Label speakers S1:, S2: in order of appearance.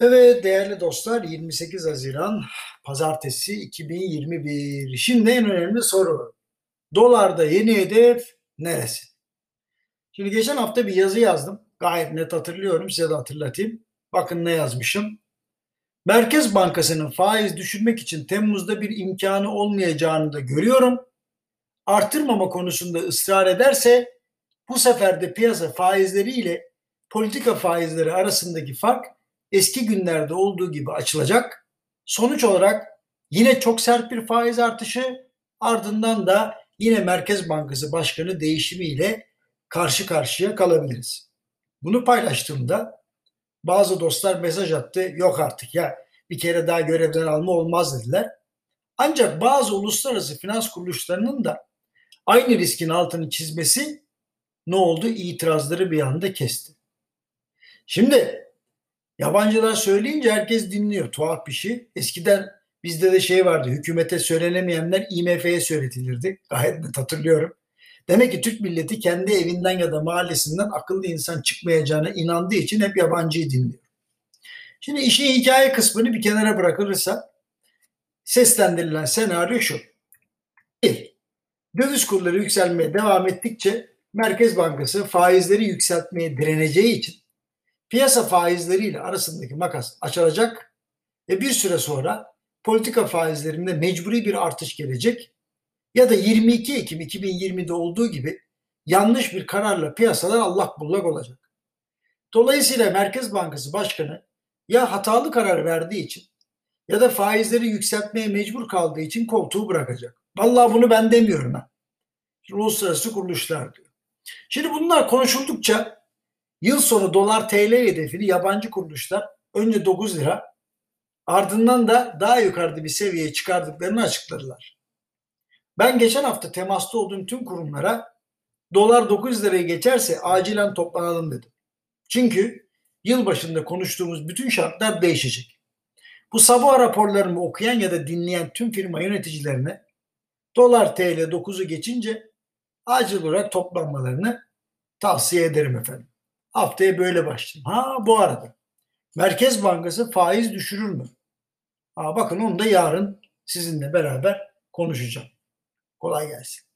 S1: Evet değerli dostlar 28 Haziran Pazartesi 2021. Şimdi en önemli soru. Dolarda yeni hedef neresi? Şimdi geçen hafta bir yazı yazdım. Gayet net hatırlıyorum size de hatırlatayım. Bakın ne yazmışım. Merkez Bankası'nın faiz düşürmek için Temmuz'da bir imkanı olmayacağını da görüyorum. Artırmama konusunda ısrar ederse bu sefer de piyasa faizleri ile politika faizleri arasındaki fark eski günlerde olduğu gibi açılacak. Sonuç olarak yine çok sert bir faiz artışı ardından da yine Merkez Bankası Başkanı değişimiyle karşı karşıya kalabiliriz. Bunu paylaştığımda bazı dostlar mesaj attı. Yok artık ya bir kere daha görevden alma olmaz dediler. Ancak bazı uluslararası finans kuruluşlarının da aynı riskin altını çizmesi ne oldu? İtirazları bir anda kesti. Şimdi Yabancılar söyleyince herkes dinliyor. Tuhaf bir şey. Eskiden bizde de şey vardı. Hükümete söylenemeyenler IMF'ye söyletilirdi. Gayet net hatırlıyorum. Demek ki Türk milleti kendi evinden ya da mahallesinden akıllı insan çıkmayacağına inandığı için hep yabancıyı dinliyor. Şimdi işin hikaye kısmını bir kenara bırakılırsa seslendirilen senaryo şu. Bir, döviz kurları yükselmeye devam ettikçe Merkez Bankası faizleri yükseltmeye direneceği için piyasa faizleriyle arasındaki makas açılacak ve bir süre sonra politika faizlerinde mecburi bir artış gelecek ya da 22 Ekim 2020'de olduğu gibi yanlış bir kararla piyasalar allak bullak olacak. Dolayısıyla Merkez Bankası Başkanı ya hatalı karar verdiği için ya da faizleri yükseltmeye mecbur kaldığı için koltuğu bırakacak. Vallahi bunu ben demiyorum ha. Uluslararası kuruluşlar diyor. Şimdi bunlar konuşuldukça Yıl sonu dolar TL hedefini yabancı kuruluşlar önce 9 lira ardından da daha yukarıda bir seviyeye çıkardıklarını açıkladılar. Ben geçen hafta temasta olduğum tüm kurumlara dolar 9 liraya geçerse acilen toplanalım dedim. Çünkü yıl başında konuştuğumuz bütün şartlar değişecek. Bu sabah raporlarımı okuyan ya da dinleyen tüm firma yöneticilerine dolar TL 9'u geçince acil olarak toplanmalarını tavsiye ederim efendim. Haftaya böyle başlayayım. Ha bu arada Merkez Bankası faiz düşürür mü? Ha, bakın onu da yarın sizinle beraber konuşacağım. Kolay gelsin.